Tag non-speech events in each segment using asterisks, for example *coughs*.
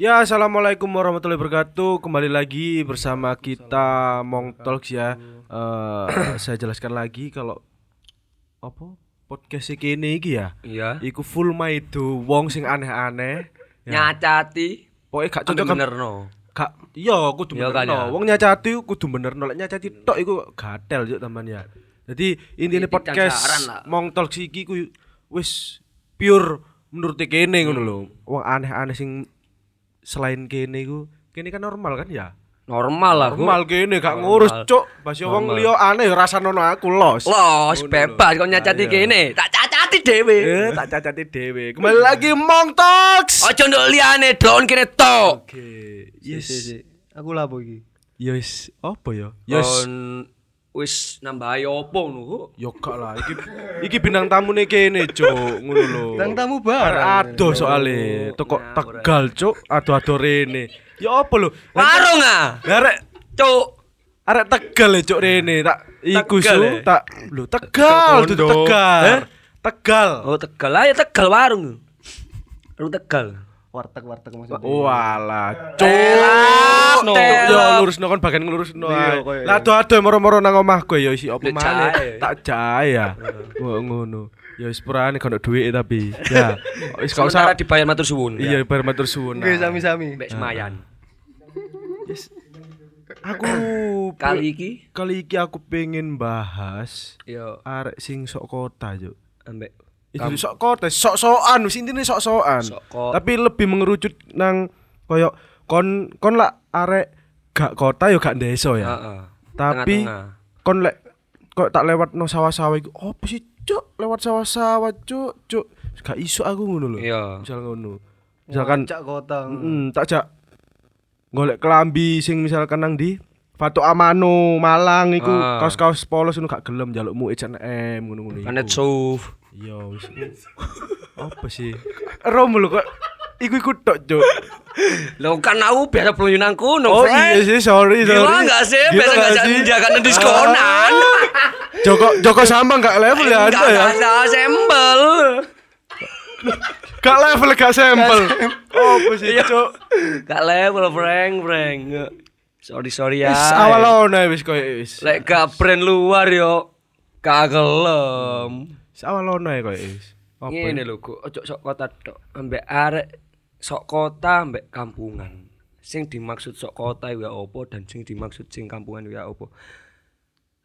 Ya, assalamualaikum warahmatullahi wabarakatuh. Kembali lagi bersama kita Mong Talks ya. Eh, *coughs* saya jelaskan lagi kalau apa podcast ini iki ya. Iya. Iku full maido wong sing aneh-aneh. Nyacati. Pokoknya gak Cocok kan. bener no. Gak iya kudu Iya bener. ya. Wong nyacati kudu bener no. Lek nyacati tok iku gatel yo teman ya. Jadi intinya Titik podcast. Mong Talks iki ku wis pure menurut kene ngono lho. Wong aneh-aneh sing selain kene iku kene kan normal kan ya. Normal lah. Normal kene gak ngurus cuk. Basi wong liya aneh ya rasa nono aku los. Los bebas kok nyacati kene. Tak cacati dhewe. Eh, tak cacati dhewe. Kembali lagi Mong Talks. Ojo nduk liyane drone kene tok. Oke. Yes. Yes. Aku lapo iki? Yes. Apa ya? Yes. Wis nambahi opo ngono. Yo gak lah, iki iki bintang tamu nih kene, Cuk, ngono lho. Bintang tamu bareng. Ado soalnya, toko Nah, Tegal, Cuk, ado-ado rene. Ya apa lho? Warung ah. Arek Cuk. arek Tegal ya, Cuk rene. Tak iku su, ya? tak lho Tegal, Kondo. Tegal. Eh? Tegal. Oh Tegal aja Tegal warung. Warung Tegal. Warteg-warteg maksudnya. Walah, Cuk. telak. Yo lurusno kon bagian nglurusno Iya, ae. koyo- Lah ado-ado moro-moro nang omahku ya isi apa Lek maneh. Tak jae ya. Kok ngono. Ya wis purane kono dhuwit tapi. Ya. Wis gak usah dibayar matur suwun. Iya, bar matur suwun. Nah, sami-sami. Mbek Semayan. Aku Kali iki kali iki aku pengen bahas yo arek sing sok kota, Juk. ambek Itu sok kota, sok-sokan, wis intine sok-sokan. Sok kota. Tapi lebih mengerucut nang koyo kon kon lah arek gak kota yo gak desa ya. Heeh. Tapi Tengah-tengah. kon lek kok tak lewat no sawah-sawah iku opo sih cuk lewat sawah-sawah cuk cuk gak iso aku ngono lho Iya. misal ngono misalkan cak kota. mm, tak jak golek kelambi sing misalkan nang di Fatu Amano Malang iku Ah. kaos-kaos polos ngono gak gelem njalukmu H&M ngono-ngono iku. Planet Suf. Iya wis apa sih rom lho kok iku iku tok cuk Lo kan aku biasa pelunjunan kuno, oh iya sih sorry sorry Gila enggak sih? Biasa nggak enggak sih? jangan diskonan. *laughs* Joko Joko Sambang gak level ya Enggak Anda ya ada sembel. Gak level gak sampel. Oh, apa sih, Cuk? Gak level, Frank, Frank. Sorry, sorry ya. Wis awal ono wis koyo wis. Lek gak brand luar yo gak gelem. Wis awal ono ya koyo wis. Ngene lho, Gu. Ojo sok kota tok. Ambek arek sok kota ambek kampungan. Sing dimaksud sok kota ya opo dan sing dimaksud sing kampungan ya opo.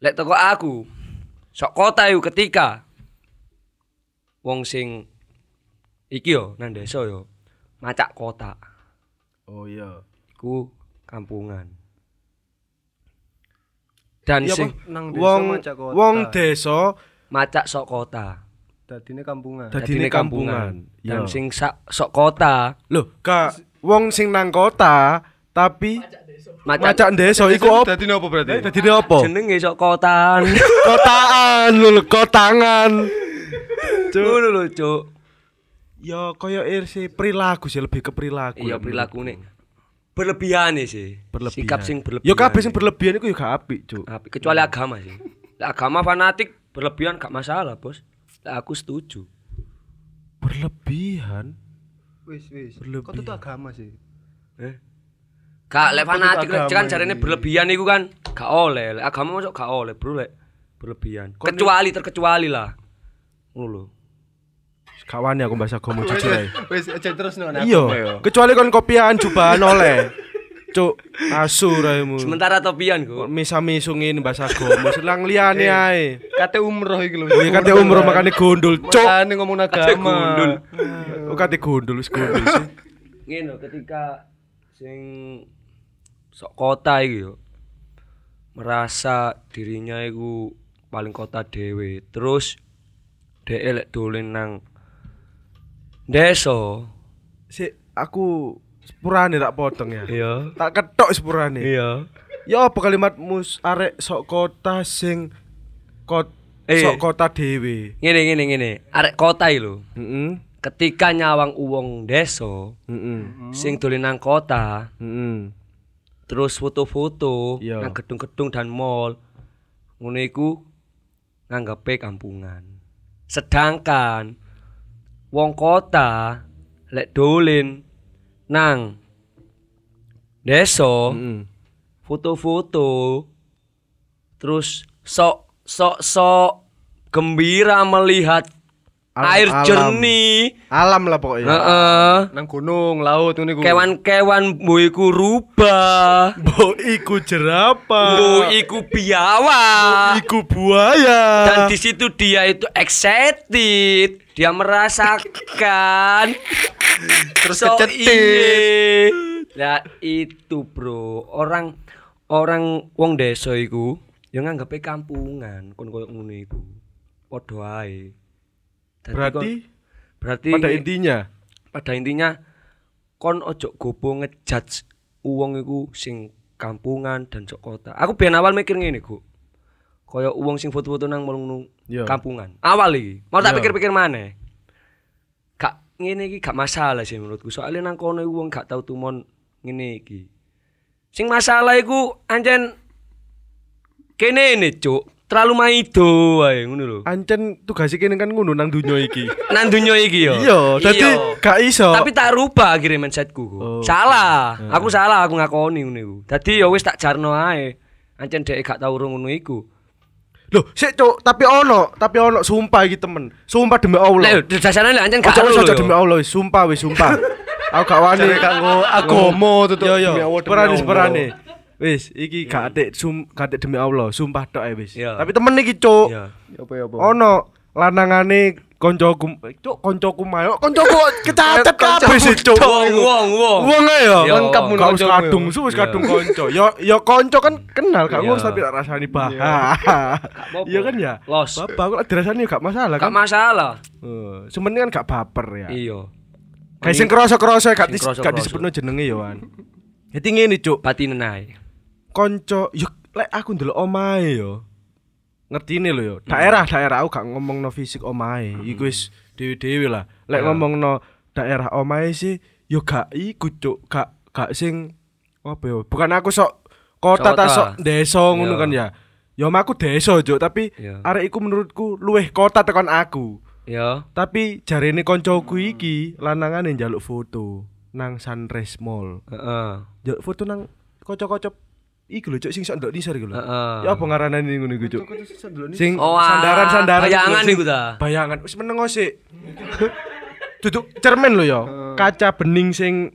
Lek teko aku sok kota iku ketika wong sing iki yo nang desa yo macak kota Oh iya. iku kampungan. Dan Iya sing? Nang desa Wong macak kota. wong desa macak sok kota. Dadine kampungan. dadine kampungan. Dan Iya. sing sak sok kota Loh, gak wong sing nang kota tapi macak macak desa iku apa? Dadine apa berarti? Dadine apa? jenenge sok kotaan. *laughs* Kotaan lho, kotangan. Ngono lho, Cuk. Ya koyo irsi perilaku sih lebih ke perilaku. Iya ya, perilaku berlebihan sih. berlebihan. Sikap sing berlebihan. Ya kabeh sing berlebihan iku ya gak apik, Cuk. Apik, kecuali agama sih. Agama fanatik berlebihan gak masalah, Bos. Lek aku setuju. Berlebihan. Wis, wis. Berlebih. Kok itu agama sih? Eh? Gak lek fanatik lek kan jarene berlebihan iku kan gak oleh. Lek agama masuk gak oleh, Bro, lek berlebihan. Kecuali terkecuali lah. Ngono lho. Gak wani aku bahasa agama jujur ae. Wis aja terus no. Iya, kecuali kon kopian jubahan oleh. Cuk, asu raimu. Sementara topian misa-misu ngene bahasa agama, selang liyane ae. Kate umroh iki lho. Oh iya kate umroh makane gondol, cuk. Makane ngomong Kate agama. gundul. Oh kate gondol wis gondol sih. ngene ketika sing sok kota iki yo merasa dirinya iku paling kota dhewe terus dhek lek dolen nang desa Si aku sepurane tak potong ya. iya Tak ketok sepurane. iya Ya apa kalimatmu arek sok kota sing kot Eh. sok kota dhewe. ngene ngene ngene arek kota iki lho Heeh. ketika nyawang uwong desa Heeh. sing dolen nang kota Heeh. terus foto-foto Iya. nang gedung-gedung dan mall ngono iku nganggepe kampungan sedangkan wong kota lek dolen nang. Deso. Foto-foto. Terus sok sok sok gembira melihat Alam- air alam. jernih. Alam lah pokoknya. Heeh. Nang gunung, laut ngene iku. Kewan-kewan mbok iku rubah. Mbok iku jerapah. Mbok iku biawak. iku buaya. Dan di situ dia itu excited, dia merasakan Terus So, kecetit. iye. Lah itu, Bro. Orang orang wong desa iku ya nganggepe kampungan kon koyo ngono iku. Padha ae. Dadi Berarti kon- berarti pada intinya pada intinya kon ojo gopo ngejudge uang iku sing kampungan dan sok kota. Aku biyen awal mikir ngene, Gu. Kaya uang sing foto-foto nang melung Iya. kampungan. Awal iki. Mau tak Iya. pikir-pikir maneh. Gak ngene iki gak masalah sih menurutku. Soalnya nang kono wong gak tau tumon ngene iki. Sing masalah iku anjen kene ini, Cuk. Terlalu maido wae ngono lho. ancen tugas kene kan ngono nang dunya iki. *laughs* Nang dunya iki yo. Iya, dadi gak iso. Tapi tak rubah akhirnya mindsetku. Oh. Salah. Aku salah aku ngakoni ngono iku. Dadi ya wis tak jarno ae. Ancen dhek gak tau urung ngono iku. Loh, sik cuk, tapi ono, tapi ono sumpah iki temen. Sumpah demi Lah Allah. yo dasane lek ancen gak lho. demi Allah, sumpah wis sumpah. *laughs* Aku gak wani Jare gak nggo agama tutuk Yo yo, perane perane. Wis, iki gak atik sum gak atik demi Allah, sumpah tok ae wis. Iya. Tapi temen iki cuk. Iya. Ya apa ya apa. Ono lanangane koncoku, cuk koncoku mayo, koncoku *laughs* kecatet kabeh sih cuk. Wong wong wong. Wong ae yo. Yo. Lengkap mun yo. kadung, su wis kadung konco. Yo yo konco kan kenal gak Iya. ngurus tapi tak rasani bah. Iya *laughs* kan ya? Los. Bapak kok dirasani gak masalah Gak kan? masalah. Eh, Sementing kan gak baper ya. Iya. Kayak sing gak kroso-kroso. gak disebutno jenenge yo an. Jadi ngene cuk, Batinen ae. Konco yo lek aku ndelok omahe yo. Ngertine lho yo. Daerah-daerah aku gak ngomongno fisik omahe. Iku wis dhewe-dhewe lah. Lek Ya. ngomongno daerah omahe sih yo gak iku cuk, gak gak sing apa yo. Bukan aku sok kota ta sok desa ngono Ya. kan ya. Yo aku desa cuk, tapi Ya. arek iku menurutku luweh kota tekan aku. Ya. Tapi jarene koncoku iki lanangane njaluk foto nang Sunrise Mall. Heeh. Njaluk foto nang kocok-kocok iku lho cuk sing sok ndok nisor iku lho. Heeh. Ya apa ngaranane ngono iku cuk? Sing Sing Oh, ah, sandaran-sandaran bayangan iku ta. Bayangan wis menengo sik. *laughs* Duduk cermin lho ya. Kaca bening sing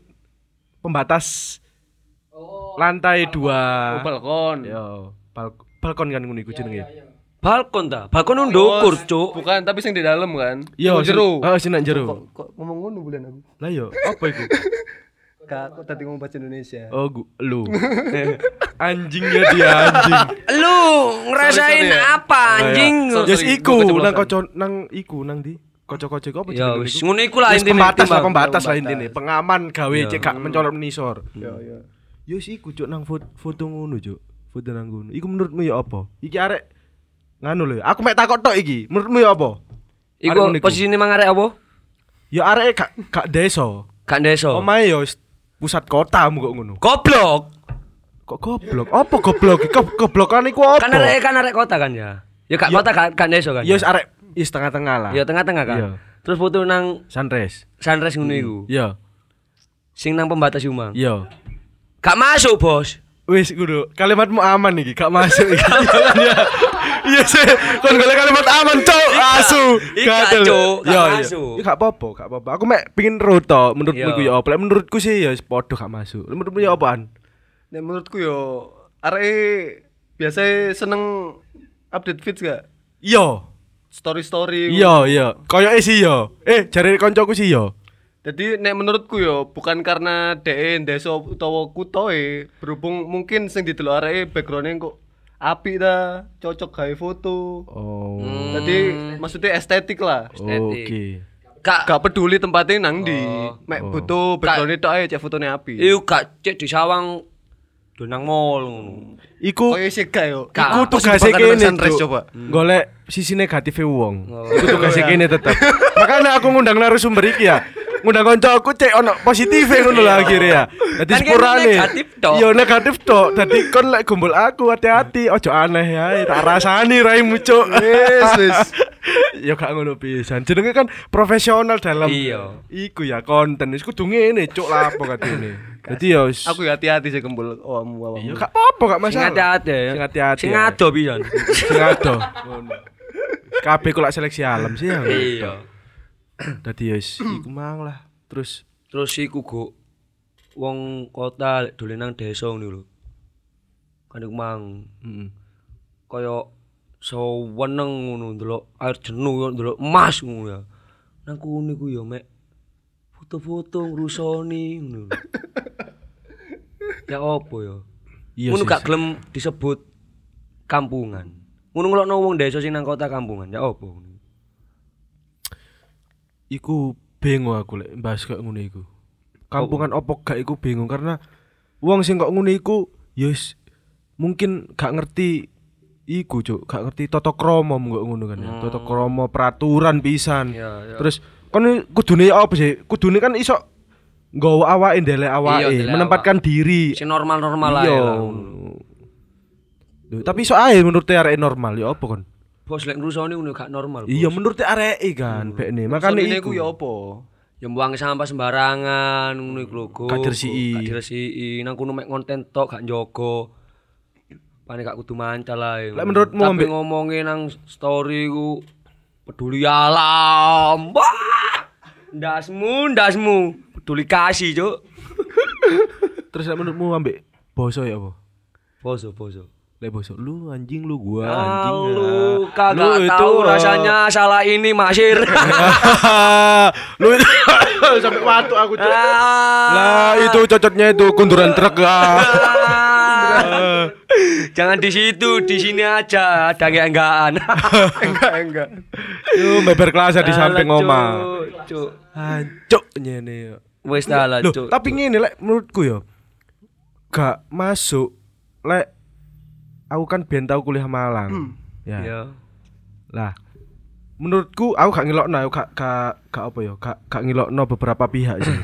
pembatas lantai dua. Oh, balkon. Yo, bal- balkon kan ngono iku jenenge. Balkon ta. Balkon ndukur, Cuk. Bukan, tapi sing di dalam kan. Yo, jero. Heeh, sing nang jero. Kok, kok ngomong ngono bulan aku. Lah yo, apa iku? *laughs* Kak, kok tadi ngomong bahasa Indonesia. Oh, gu- lu. Anjingnya dia anjing. Lu ngerasain Sorry, sorry ya. apa anjing? Sorry, Yes sorry, iku gua keceplosan. nang koco nang iku nang di kocok-kocok apa Ya wis iku? ngono iku lah intine. pembatas lah pembatas lah intine pengaman gawe Iya. cek gak mencolok menisor Ya, ya. yo wis iku cuk nang foto, foto ngono cuk foto nang ngono iku menurutmu ya apa iki arek nganu lho aku mek takok tok iki menurutmu ya apa Iku posisine mang arek apa? ya arek gak gak desa Gak desa. omahe yo wis pusat kota mu kok ngono Goblok. kok goblok apa goblok Kok goblokan iku apa Kan arek kan arek kota kan ya. Ya gak Ya. kota gak gak desa kan. ya wis arek wis tengah-tengah lah Ya tengah-tengah kan. Terus foto nang sunrise sunrise ngono iku. iya Sing nang pembatas Umang. iya Gak masuk, Bos. Wis kudu kalimatmu aman iki, gak masuk iki. *laughs* ya. Iya sih, kon golek kalimat aman, Cuk. Asu. Ika, Gatel. Cuk, gak Ya, masuk. Ya gak apa-apa, gak apa-apa. Aku mek pengin ro to, menurutmu Iya. ku ya apa? Lek Menurutku sih ya padha gak masuk. Menurutmu ya apaan? Nek menurutku yo arek biasa seneng update feeds gak? Iya. Story-story. Iya, iya. Koyoke sih ya. Eh, jare koncoku sih ya. Jadi nek menurutku yo bukan karena DE desa utawa kutoe berhubung mungkin sing didelok areke background kok apik ta, cocok gawe foto. Oh. Jadi maksudnya estetik lah. estetik. Oke. Gak Gak peduli tempatnya nang di. Oh. Mek Oh. butuh background itu aja cek fotone api. Iku gak cek di sawang do nang mall ngono. Iku Koyo sik gak yo. Iku nang kene coba. Golek sisi negatifnya wong. Oh. Iku tugasnya kene tetep. *laughs* Makanya aku ngundang narasumber iki ya. Ngundang kanca aku cek ono positif *laughs* ngono lah akhirnya ya. Dadi Kan sepurane. negatif tok. Iya negatif tok. Dadi kon lek gombol aku hati-hati ojo aneh ya. Tak rasani raimu cuk. Wis *laughs* wis. Ya gak ngono pisan. Jenenge kan profesional dalam Iya. iku ya konten. Wis kudu ngene cuk lah apa katene. Jadi *laughs* ya wis Aku ya hati-hati sih kembul. Oh, awakmu. ya gak apa-apa gak Sing masalah. hati-hati ya. Sing hati-hati. Sing ya. ado pisan. Sing ado. Ngono. Kabeh kok lak seleksi alam sih ya. Iya. Dadi ya iku mang lah. Terus Terus iku go wong kota dolen nang desa ngono lho. Kan iku mang heeh. kaya seweneng ngono ndelok air jenuh ndelok emas ngono ya. Nang kono iku ya mek foto-foto ngrusoni ngono. lho. ya apa ya? Iya ngono sih, gak gelem disebut kampungan. Ngono ngelokno wong desa sing nang kota kampungan. Ya apa? Iku bingung aku lek bahas kayak ngono iku. Kampungan opo gak iku bingung karena wong sing kok ngono iku ya wis mungkin gak ngerti iku cuk, gak ngerti tata krama kok ngono kan ya. Tata krama peraturan pisan. Ya, ya. Terus kon kudune apa sih? Kudune kan iso nggawa awake ndelek awake, Iya, menempatkan diri. Sing normal-normal ae Iya. Tapi iso ae menurut arek normal ya apa kon? Bos lek ngrusoni ngono gak normal. Bos. Iya menurut arek kan, bekne. Makane iku ya apa? Ya buang sampah sembarangan ngono iku lho. Go. Gak diresiki. Nang kono mek konten tok gak njogo. Pane gak kudu mancal ae. Lek menurutmu, Tapi ngomongin nang story ku peduli alam. Wah! Ndasmu, ndasmu. Peduli kasih, Cuk. *laughs* Terus lek menurutmu ambek boso ya apa? Poso, poso. Lek boso lu anjing lu gua Ah, anjing. lu ah. kagak Lu tahu ah. rasanya salah ini Masir. *laughs* lu itu *laughs* sampai waktu aku cok. Ah. Lah itu cocoknya itu kunduran truk ah. Ah. *laughs* Jangan di situ, di sini aja ada enggak-enggaan. enggak, enggak. Yo beber kelas di samping oma. Cuk, Cuk. Hancuk nyene yo. Wis dah lah, Cuk. tapi ngene lek menurutku yo gak masuk lek aku kan ben tau kuliah Malang. Ya. Ya. Lah, menurutku aku gak ngelokno, aku gak gak gak apa ya, gak gak ngelokno beberapa pihak sih.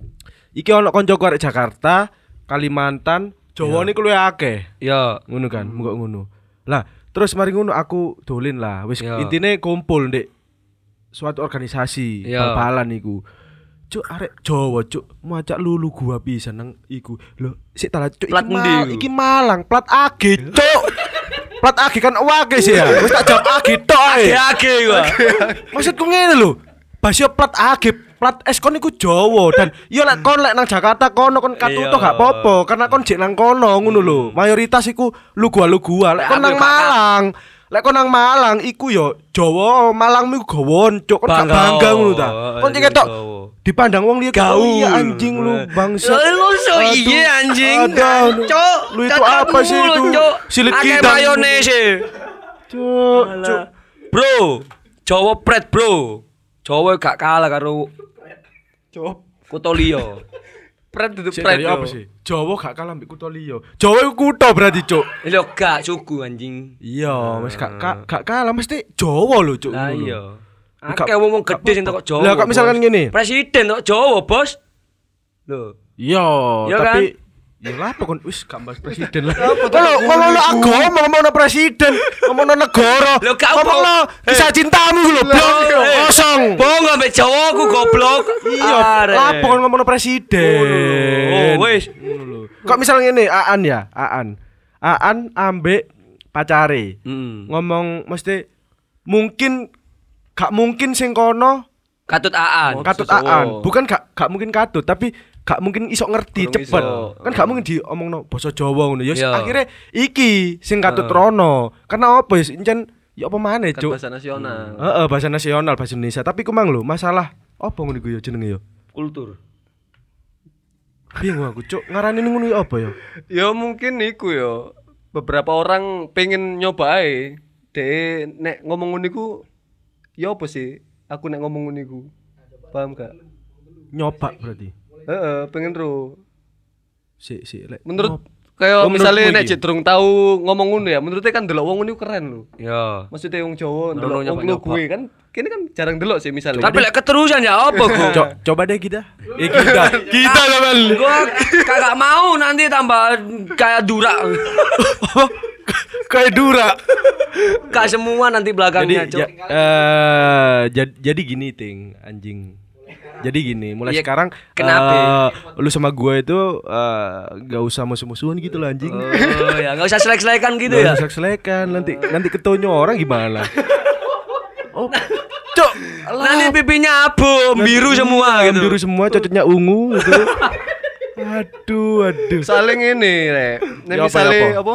*coughs* Iki ono koncoku arek Jakarta, Kalimantan, Jawa niku luwih akeh. Ya. Ngono kan, mengko ngono. Lah, terus mari ngono aku dolin lah. Wis Ya. intine kumpul ndek suatu organisasi Ya. bal-balan iku. Cuk arek Jawa cuk, macak lulu gua pisan nang iku. Lho, sik talah cuk Plat iki, Ma- iku? iki Malang, plat AG cuk. *laughs* plat AG kan wake sih ya. Wis tak jawab AG tok ae. Age gua. Maksudku ngene lho. Basio plat AG, plat S kon iku Jawa dan yo lek kon lek nang Jakarta kono kon katuto Iya. gak apa-apa karena kon jek nang kono ngono lho. Mayoritas iku lu gua lu gua. Lek kon nang Malang, lek kon nang Malang iku yo Jawa, Malang iku gawon, cuk kon bangga ngono ta. Kon cek ketok dipandang wong liya Gaul. oh iya anjing lu bangsa. Lu so iya anjing. aduh. Cuk. Lu itu apa sih itu? Silit kidang. mayonese. Cuk. Bro, Jawa pret, Bro. Jawa gak kalah karo Cop. kutha liya. Pret itu pret. dari apa sih? Jawa gak kalah mbek kutha liya. Jawa iku kutha berarti, cuk. Lho gak suku anjing. Iya, wis gak gak gak kalah mesti Jawa lho, cuk. Lho. iya. Akeh wong gede sing teko Jawa. Lah, kok misalkan ngene. Presiden tok Jawa, Bos. Lho. Iya, Iya tapi ya lah pokon wis gak bahas presiden lah. Kalau ngomongno agama, ngomongno presiden, ngomongno negara, Lho, gak ngomongno apa- kisah cintamu lho, blok Eh, kosong. Bongo ambek Jawa aku goblok. Iya, lah pokon ngomongno presiden. Oh, wis. Kok misalnya ngene, Aan ya, Aan. Aan ambek pacare. Hmm. Ngomong mesti mungkin gak mungkin sing kono Katut Aan. katut sesuatu. aan bukan gak gak mungkin katut tapi gak mungkin iso ngerti Kurang cepet iso. kan gak mungkin diomongno basa Jawa ngono ya Iya. akhirnya iki sing katut rono karena apa ya encen ya apa maneh Kan cuk bahasa nasional. heeh bahasa nasional bahasa Indonesia tapi ku mang lho masalah apa ngono iku ya jenenge ya Kultur. bingung aku cuk ngarani ngono ya apa ya Ya mungkin iku ya. Beberapa orang pengen nyoba ae. Dek nek ngomong ngono iku ya apa sih? Aku nek ngomong iku. Paham gak? nyoba berarti Heeh, pengen ro. si si lek Menurut kayak Oh, misalnya nek cek durung tahu ngomong ngono ya, menurutnya kan delok wong ngono keren lho. Ya. Maksudnya wong Jawa delok wong lu gue kan kini kan jarang delok sih misalnya. Tapi lek keterusan ya apa gua? Co- coba deh kita eh *laughs* kita kita lawan Gua kagak mau nanti tambah kayak durak. *laughs* kayak dura Kak semua nanti jadi belakangnya, ja- Cok. eh, jad- jadi gini ting anjing Jadi gini, mulai Iya, sekarang kenapa? eh, lu sama gue itu eh, nggak usah musuh-musuhan gitu lah anjing. Oh ya, enggak usah selek-selekan gitu Nggak ya. usah selekan nanti nanti ketonyo orang gimana? Oh, cok, Nanti pipinya abu, biru semua gitu. biru semua, cocoknya ungu gitu. aduh, aduh. Saling ini, Rek. Nek Ya ya apa? apa?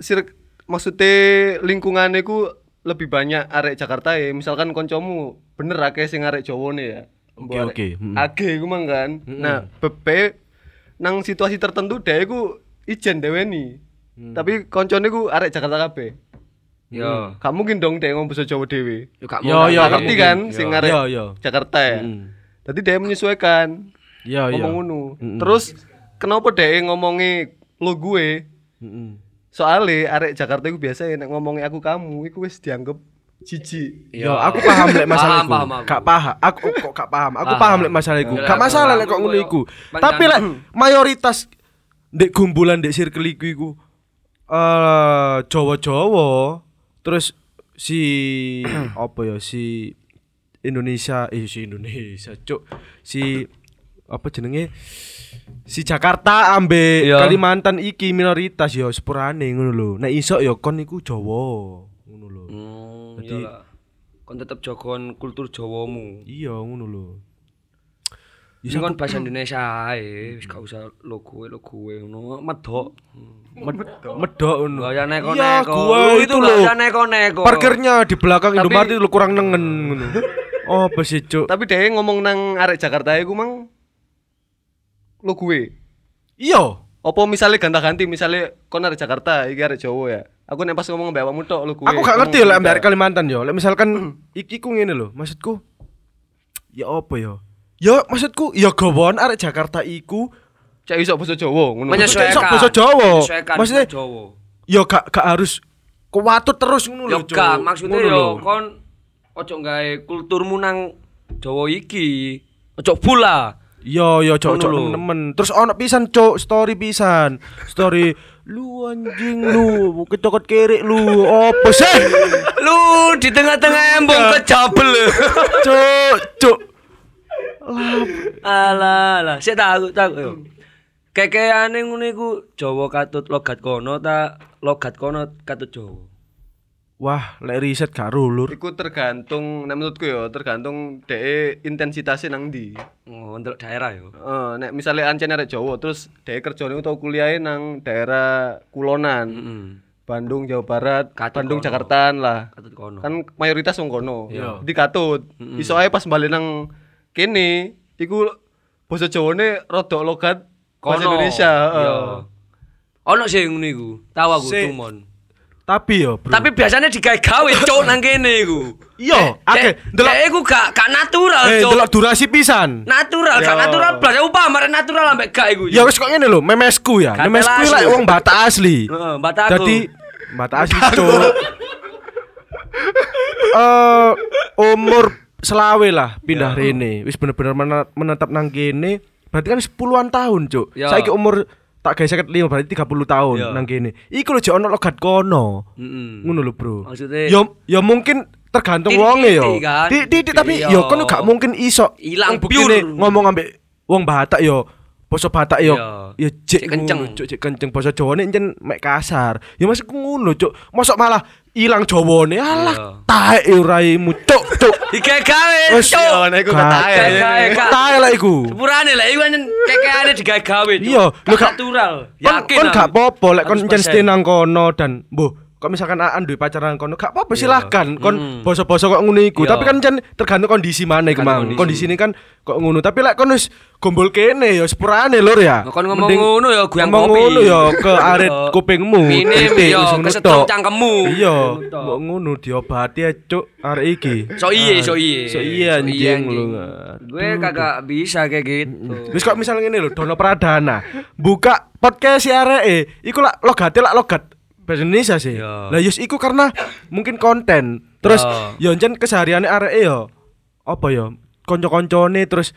Sir maksudnya lingkungannya ku lebih banyak arek Jakarta ya. Misalkan koncomu bener akeh sing arek Jawa nih ya. Oke, oke. Mm. Age ku mang kan. Nah, bepe nang situasi tertentu dhek ku ijen deweni. Mm. Tapi koncone ku arek Jakarta kabeh. Yo. Gak mungkin dong dhek ngomong basa Jawa dhewe. Yo gak Yo, yo, ngerti kan Yo. sing arek Yo, yo. Jakarta ya. Mm. Tadi dia menyesuaikan ya. ngomong ngono. Terus kenapa dia ngomongi lo gue? Mm-mm. Soalnya arek Jakarta itu biasa nek ngomongi aku kamu, iku wis dianggap jijik. Yo, aku paham lek masalah iku. paham aku. Gak paham. Aku kok gak paham. Aku Paham. lek masalah iku. Gak masalah lek kok ngono iku. Tapi lek mayoritas ndek gumbulan ndek circle iku iku eh Jawa-Jawa terus si *clears throat* apa ya si Indonesia eh si Indonesia cuk si apa jenenge si Jakarta ambe Iya. Kalimantan iki minoritas ya sepurane ngono lho. Nek iso ya kon iku Jawa ngono lho. Hmm, Jadi- iyalah. Kon tetep jogon kultur Jawamu. Iya ngono lho. Wis kon bahasa *clears throat* Indonesia ae, wis gak usah lo gue lo gue ngono medok. Med- medok ngono. Gak usah neko-neko. Iya, gua Lu itu lho. usah neko-neko. Parkirnya di belakang Indomaret lu kurang nengen ngono. *laughs* Oh, sih, Cuk? Tapi dia ngomong nang arek Jakarta iku mang lo gue. Iya. Apa misalnya ganta-ganti misalnya kon arek Jakarta, iki arek Jawa ya. Aku nek pas ngomong mbak awakmu tok lo gue. Aku gak ngerti ya lek ambek beda. Kalimantan yo. Lek misalkan iki ku ngene lho, maksudku ya apa ya? Ya maksudku ya gawon arek Jakarta iku Cek iso basa Jawa ngono. menyesuaikan. Sok basa Jawa. Maksudnya- Jawa. ya gak gak harus kuwatut terus ngono lho, Yo Cuk. gak maksudnya yo lho. kon ojo gawe kulturmu nang Jawa iki. Ojo bula. Yo yo cok Ngono cok lho. temen-temen. Terus ono pisan cok story pisan. Story lu anjing lu kecokot kiri lu apa sih? *laughs* Lu di tengah-tengah embung kejabel. *laughs* Cok cok. Alah, alah, sik tak aku tak yo. Kekeane ngono iku Jawa katut logat kono ta logat kono katut Jawa. Wah, lek riset gak rulur. Iku tergantung, nek menurutku ya tergantung de intensitasnya nang ndi. Oh, untuk daerah yo. Eh, nek misalnya ancen arek Jawa terus dhek kerjane utawa kuliahe nang daerah kulonan. Heeh. Bandung, Jawa Barat, Katut Bandung, kono. Jakartaan lah. Katut kono. Kan mayoritas wong kono. Iya. Di katut. Iso ae pas balik nang kene iku basa Jawane rada logat bahasa Indonesia, heeh. Iya. Ono sih ngono iku. Tahu aku tumon. Tapi yo, Bro. Tapi biasanya digawe-gawe cok nang kene iku. Iya, akeh. Delok iku gak gak natural eh cok. delok durasi pisan. Natural, gak natural blas. Upah mare natural ambek gak iku. Ya wis kok ngene lho, memesku ya. Memesku lek wong Batak asli. Heeh, bataku. Jadi Batak asli cok. Eh umur selawe lah pindah rene. Wis bener-bener menetap nang kene. Berarti kan 10-an tahun, Cuk. Ya. Saiki umur tak gawe 55 berarti 30 tahun Ya. nang kene. Iku lho ono logat kono. Ngono lho, Bro. Maksudnya- ya ya mungkin tergantung wonge yo. kan? Titik tapi Iya. yo kono gak mungkin iso Ilang Wong buktine pure. ngomong ambek wong Batak yo Basa Batak yo ya jek Cek kenceng. cek kenceng basa Jawane encen mek kasar. Ya masih ngono, Cuk. Mosok malah ilang Jawane. Iya. Alah, taek yo raimu, Cuk, Cuk. *laughs* Digawe Wes, cok. yo, nek iku. Gawe. Taek lah iku. Sepurane lah iku kekeane digawe-gawe. Cuk. Iya, lho, Gak natural. Yakin. kon gak apa-apa lek kon 100%. encen stay nang kono dan mbuh kok misalkan aan duwe pacaran kono gak apa-apa silahkan. Kon Mm. basa-basa kok ngono iku. Iya. tapi kan jan tergantung kondisi mana iku mang. kondisi. ini kan kok ngono. Tapi lek kon wis gombol kene ya sepurane lur ya. Kon ngomong ngono ya goyang ngomong ngono ya ke arit *laughs* Iya. kupingmu. Wis ngono kesetrum cangkemmu. iya. Mbok ngono diobati ya cuk arek iki. So iye, Ah, so iye. so iya anjing lu Gue kagak bisa kayak gitu. Wis kok misalnya ngene lho, Dono Pradana. Buka podcast si areke, iku lak logate lak logat bahasa Indonesia sih. Iya. Lah yus iku karena mungkin konten. Terus Iya. yo jan kesehariane areke yo apa yo kanca-kancane terus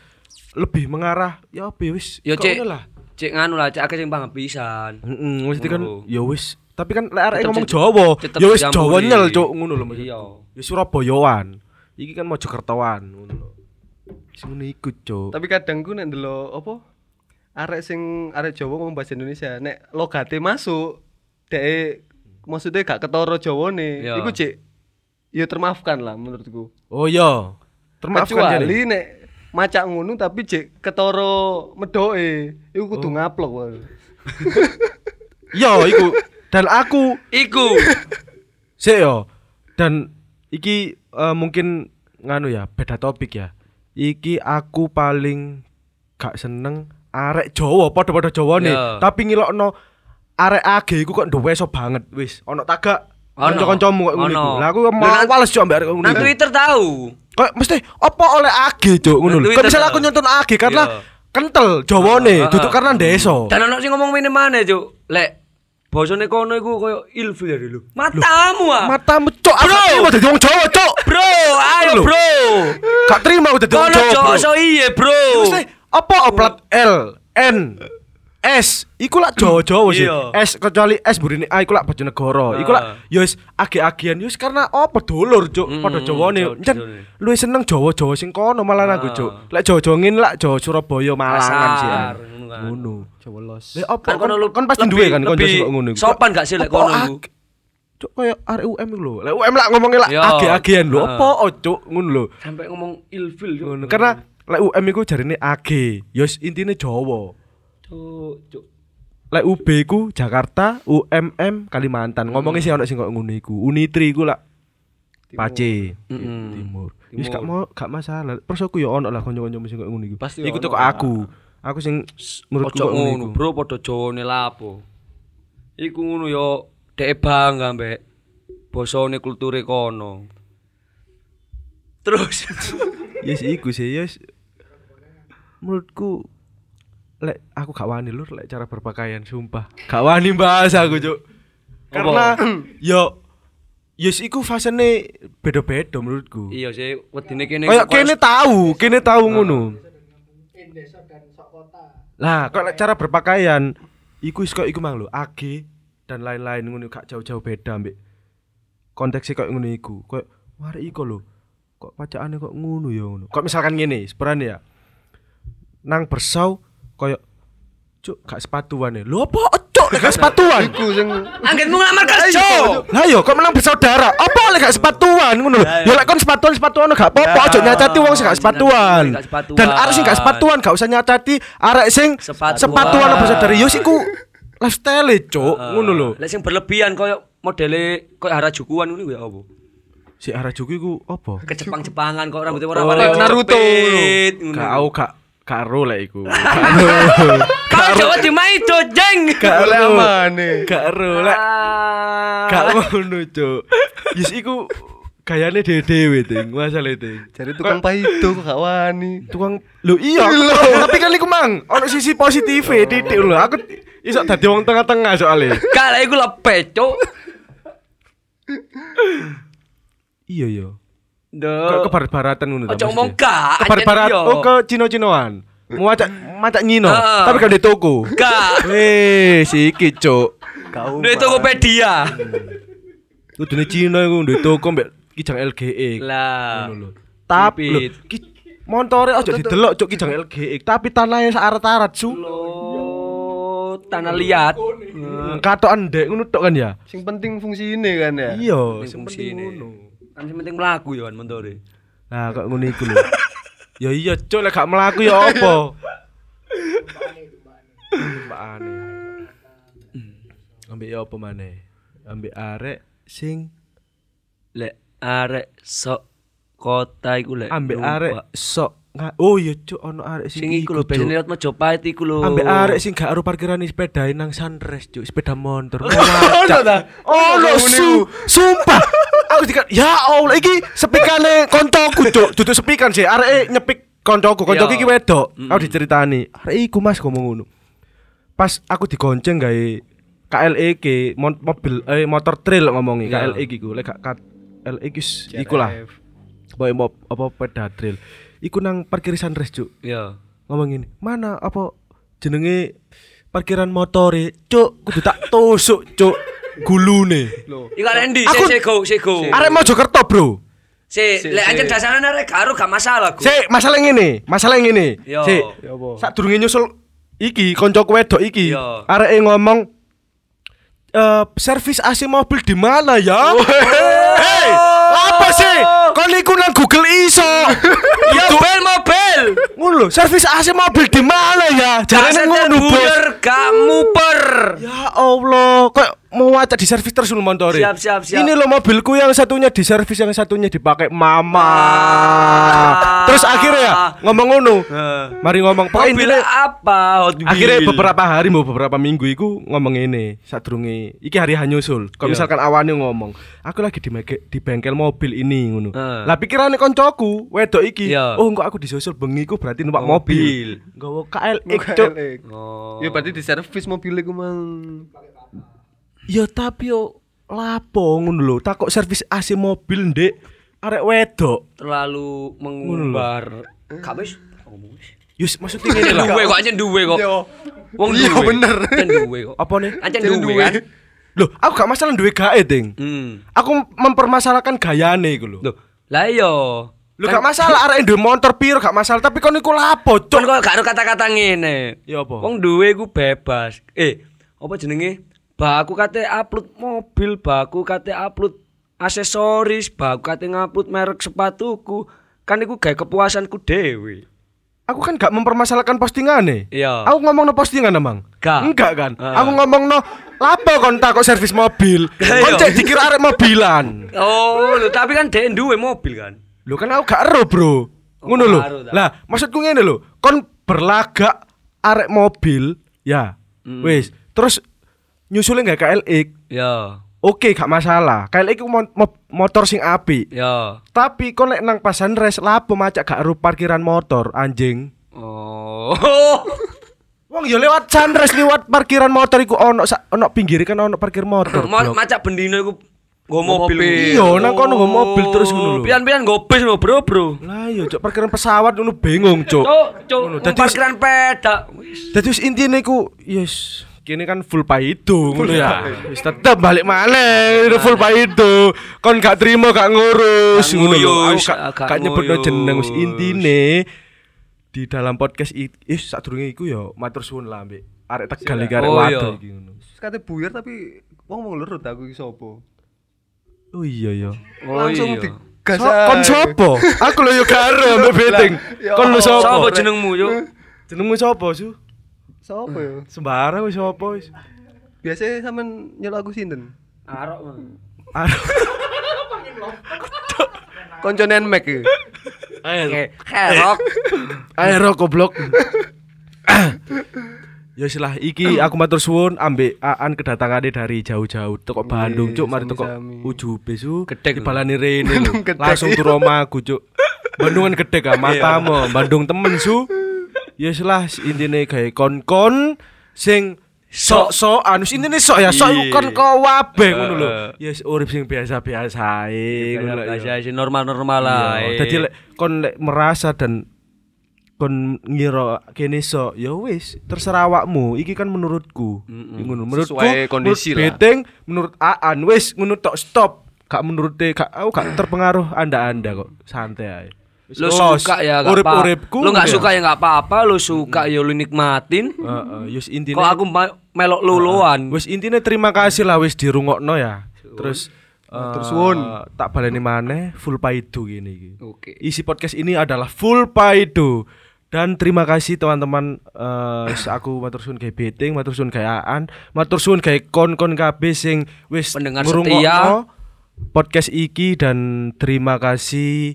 lebih mengarah ya apa ya wis Yo cek ngono lah. cek nganu lah, cek akeh sing paham pisan. Heeh, mesti kan Ngono. ya wis tapi kan lek Tetep ngomong Jawa, ya wis. Jawa nyel cuk ngono lho. Iya. Ya Surabayaan. Iki kan Mojokertoan ngono lho. Sing ngono iku, Cuk. Tapi kadang ku nek ndelok apa? Arek sing arek Jawa ngomong bahasa Indonesia, nek logate masuk, dek maksudnya gak ketara Jawane. Ya. Iku cek ya termaafkan lah menurutku. Oh iya. Termaafkan Kecuali nek macak ngono tapi cek ketara medoke, iku kudu ngaplok wae. *laughs* Yo iku dan aku Iku. sik yo dan iki eh, mungkin nganu ya beda topik ya. Iki aku paling gak seneng arek Jawa padha-padha Jawane, Ya. tapi ngilokno arek AG iku kok nduweso banget wis. Ono tagak Ono. kanca-kancamu kok ngono Ono. iku. Lah aku males ambek arek ngono. Nang. Twitter tahu. Kok mesti apa oleh AG cuk ngono lho. Kok misalnya aku nyonton AG karena Iya. kental Jawane, Ah, ah, duduk ah. karena desa. Dan ono sing ngomong mene mana, Cuk? Lek bosone kono iku koyo ilfil ya dulu. Matamu ah. Matamu aku Bro. terima dadi wong Jawa cuk. Bro, ayo bro. Gak terima aku dadi wong Kono Jawa. Jok so iye, bro. Mesti apa plat L N S iku lak Jawa-Jawa sih. Iya. S kecuali S burine A iku lak Bojonegoro. Iku lak Ah. ya wis agi-agian ya wis karena apa dulur cuk Mm, padha Jawane. Jawa- Jan luwih seneng Jawa-Jawa sing kono malah aku Ah. cuk. Lek Jawa-Jawa ngene lak Jawa Surabaya Malangan sih. ah. Ngono kan. Ngono. Jawa los. Lek Kan lu kan pasti duwe kan sing kok ngono iku. sopan gak sih lek kono iku? Cuk kayak arek UM iku lho. Lek UM lak ngomongnya lak Yo. agi-agian lho. Ah. Apa oh, cuk ngono lho. Sampai ngomong ilfil, Cuk. Ngono. Karena lek UM iku jarine AG, ya wis intine Jawa. Cuk, Cuk. Lek UB ku Jakarta, UMM Kalimantan. Ngomongnya sih ono sing kok ngono iku. Unitri ku lak Pace. Timur. Wis gak mau gak masalah. Terus aku ya ono lah kanca-kanca sing kok ngono iku. Iku lah. aku. Aku sing menurutku kok ngono bro, padha Jawane lapo. Iku ngono yo dhek bangga mbek bosone kulture kono. Terus *laughs* Yes iku sih, yes. Menurutku lek aku gak wani lur lek cara berpakaian sumpah. Gak wani bahas aku, Cuk. Karena *clears throat* yo yes iku fasene beda-beda menurutku. iya sih wedine kene Kayak kene tahu, kene tahu ngono. Lah, kok lek cara berpakaian iku wis kok iku mang lho, AG dan lain-lain ngono gak jauh-jauh beda mbek konteksnya kok ngono iku. Kok mari iku lho. Kok pacakane kok ngono ya ngono. Kok misalkan ngene, sebenarnya ya. Nang bersau koyo cuk gak sepatuan ya. Lho apa cuk lek gak sepatuan? Iku sing Anggetmu ngelamar kerja. Lah yo kok menang bersaudara. Apa lek gak sepatuan ngono lho. Ya lek kon sepatuan sepatuan gak apa-apa, ojo nyacati wong sing gak sepatuan. Dan arek sing gak sepatuan gak usah nyacati arek sing Sepatuan. sepatuan apa bersaudara. Yo siku lifestyle cuk, ngono lho. Lek sing berlebihan koyo modele koyo Harajukuan ngono ya apa? Si Harajuku iku apa? Ke Jepang-Jepangan kok rambutnya Oh, warna-warni Naruto. Gak au gak gak ro lek iku. *laughs* Kau Jawa di Maido, jeng. Gak oleh ro. amane. Gak ro lek Ah. gak ngono cuk. Yes iku gayane dhewe ting, masalah ting. Jadi tukang paido kok gak wani. tukang lho iya tapi kan iku mang ono sisi positif titik lho aku iso dadi wong tengah-tengah soalnya Gak lah iku lepet, Cuk. iya iya ke Duh. kebarat-baratan ngono ta Ojo ngomong gak, kebarat-barat anjen iya. oh ke Cino-Cinoan mau acak macak nyino Heeh. tapi kan di toko Gak. weh siki cuk Kau. Di Tokopedia. kudune Cino iku di toko mbek kijang LGE Lah. ngono tapi lho Cipit. ki montore ojo didelok cuk kijang LGE tapi tanahnya searat-arat Lo tanah liat. Hmm, katokan ndek ngono tok kan ya Sing penting fungsi ini kan ya. iya sing fungsi penting ini. ngono Kan sing penting mlaku ya kan montore. Nah, kok ngono iku lho. ya iya, cuk lek gak mlaku ya apa? Tumpakane. Ambek ya apa maneh? Ambek arek sing Lek arek sok kota iku lek. ambek arek sok nga- Oh iya, cuk ono arek sing sing iku lho biasane liwat Mojopahit iku lho. Ambek arek sing gak aro parkiran sepeda nang sunrise, cuk, sepeda motor. *laughs* Ono ta? Oh, Ono ngono su, sumpah. Aku dikat, ya Allah, iki sepikane koncoku, cuk. Duduk sepikan sih, arek nyepik koncoku, koncoku iki wedok. Aku diceritani, arek iku Mas ngomong ngono. Pas aku digonceng gawe KLE ki mon- mobil eh motor trail ngomongi Iya. KLE ki ku lek KLE ki iku lah. Boy mo apa peda trail. Iku nang parkir sunrise, cuk. Iya. ngomong gini mana apa jenenge parkiran motore cuk kudu tak tusuk cuk gulune Loh. Iku arek ndi? Aku- Sik sik go, sik go. arek Mojokerto bro Si, lek anjen dasarnya arek karo gak masalah, Gu. Sik, masalah ngene, masalah ngene. Yo. Sik. Sadurunge nyusul iki koncoku wedok iki. Areke ngomong eh servis AC mobil di mana ya? Hei, apa sih? Kon iku nang Google iso. *laughs* Ya mobil mobil. Ngono lho, servis AC mobil di mana ya? Jarane ngono, Bos. buyer gak muper. Ya Allah, kok mau acak di servis terus lu montore. Siap, siap, siap. Ini lo mobilku yang satunya di servis, yang satunya dipakai mama. Ah. Terus akhirnya ya ngomong ngono. Heeh. Mari ngomong pokoknya Mobil intinya- apa? Hot Wheel. Akhirnya beberapa hari mau beberapa minggu iku ngomong ini sadurunge iki hari hanyusul. Kalau Iya. misalkan awalnya ngomong, aku lagi di, di bengkel mobil ini ngono. Heeh. Lah pikirane koncoku, wedok iki, Iya. oh kok aku disusul bengi ku berarti numpak mobil. Mobil. Nggawa KLX. Oh. Ya berarti di servis mobil iku mang. Ya tapi yo lapo ngono lho, takok servis AC mobil ndek arek wedok. terlalu mengumbar. Gak wis ngomong wis. Yus maksudnya ngene lah. *laughs* Duwe kok anjen duwe kok. Wong Iya, duwe. bener. Anjen duwe kok. Apa nih? Anjen duwe duwe. kan. Loh, aku gak masalah duwe gae, Ding. Hmm. Aku mempermasalahkan gayane iku lho. Loh, lah iya. Lu gak masalah arek duwe motor piro gak masalah, tapi kon iku lapo, Cuk Cuk. kok gak kata-kata ngene. Ya apa? Wong duwe ku bebas. Eh, apa jenenge? Baku kate upload mobil, baku kate upload aksesoris, baku kate ngupload merek sepatuku. Kan iku gawe kepuasanku dhewe. Aku kan gak mempermasalahkan postingane. Iya. Aku ngomong no postingan emang. Gak. Enggak kan? Ah. Aku ngomong no lapo kon takok servis mobil. Iya. Kon cek dikira arek mobilan. Oh, lho, tapi kan dhek duwe mobil kan. Lho kan aku gak ero, Bro. Ngono lho. Lah, maksudku ngene lho. Kon berlagak arek mobil, ya. Hmm. Wis, terus nyusulin gak KLX. Ya. Oke, gak masalah. KLX ku mo- mo- motor sing apik. Ya. Tapi kon lek nang pasan res lapo macak gak ero parkiran motor, anjing. Oh. *laughs* Wong ya lewat sunrise lewat parkiran motor iku ono ono pinggir kan ono parkir motor. Mo macak bendino iku nggo mobil. Iya, nang kono nggo mobil terus ngono lho. Pian-pian nggo bis lho, Bro, Bro. Lah iya, cok parkiran pesawat ngono bingung, cok. Cuk, cuk, Ngono, wong dadi parkiran peda. Wis. Dadi wis intine iku yes kini kan full paido ngono ya. Wis tetep balik maneh itu full paido. Kon gak terima gak ngurus ngono lho. Aku gak nyebutno jeneng wis intine di dalam podcast i- is sadurunge iku ya matur suwun lah mbek arek Tegal iki arek Oh, iya. wadon iki ngono. Kate buyar tapi wong mau ngelurut aku iki sapa? Oh iya ya. Oh, Langsung iya. So, kon sopo? Aku lho yo karo ambek beteng. ya Kon sopo? Sopo jenengmu, Yuk? Jenengmu sopo, Su? Sapa ya? *laughs* Sembarang wis sopo wis. Biasanya sampean nyelok aku sinten? Arok, Man. Aduh. Koncone Mac iki. Oke, herok. Aero goblok. Ya silah iki aku matur suwun ambek Aan kedatangane dari jauh-jauh teko Bandung cuk mari teko sami-sami. ujube su Gedek. dibalani rene. *laughs* Langsung turu omaku cuk. Bandung kan gedek ah matamu Bandung temen su. Ya silah intine gawe kon-kon sing sok-sokan wis intine sok ya sok Iya. kon kok wabeh ngono lho. Ya urip sing biasa-biasa ae ngono lho. ya. Bahasa normal-normal lah. Iya, Dadi lek kon lek merasa dan kon ngira kene iso ya wis terserah awakmu iki kan menurutku ngono menurutku Sesuai kondisi lah. Beteng menurut Aan wis ngono tok stop gak menurut gak aku gak terpengaruh anda-anda kok santai ae Lu los. suka ya gak apa. urip-uripku Lu gak ya. suka ya gak apa-apa, lu suka ya lu nikmatin. Heeh, wis Kok intine aku ma- melok luluan. wis intine terima kasih lah wis dirungokno ya terus Matur eh, suwun. tak baleni maneh full paido gini iki Oke. isi podcast ini adalah full paido dan terima kasih teman-teman eh aku matur suwun gawe beting matur suwun gawe aan matur suwun gawe kon-kon kabeh sing wis Pendengar setia. podcast iki dan terima kasih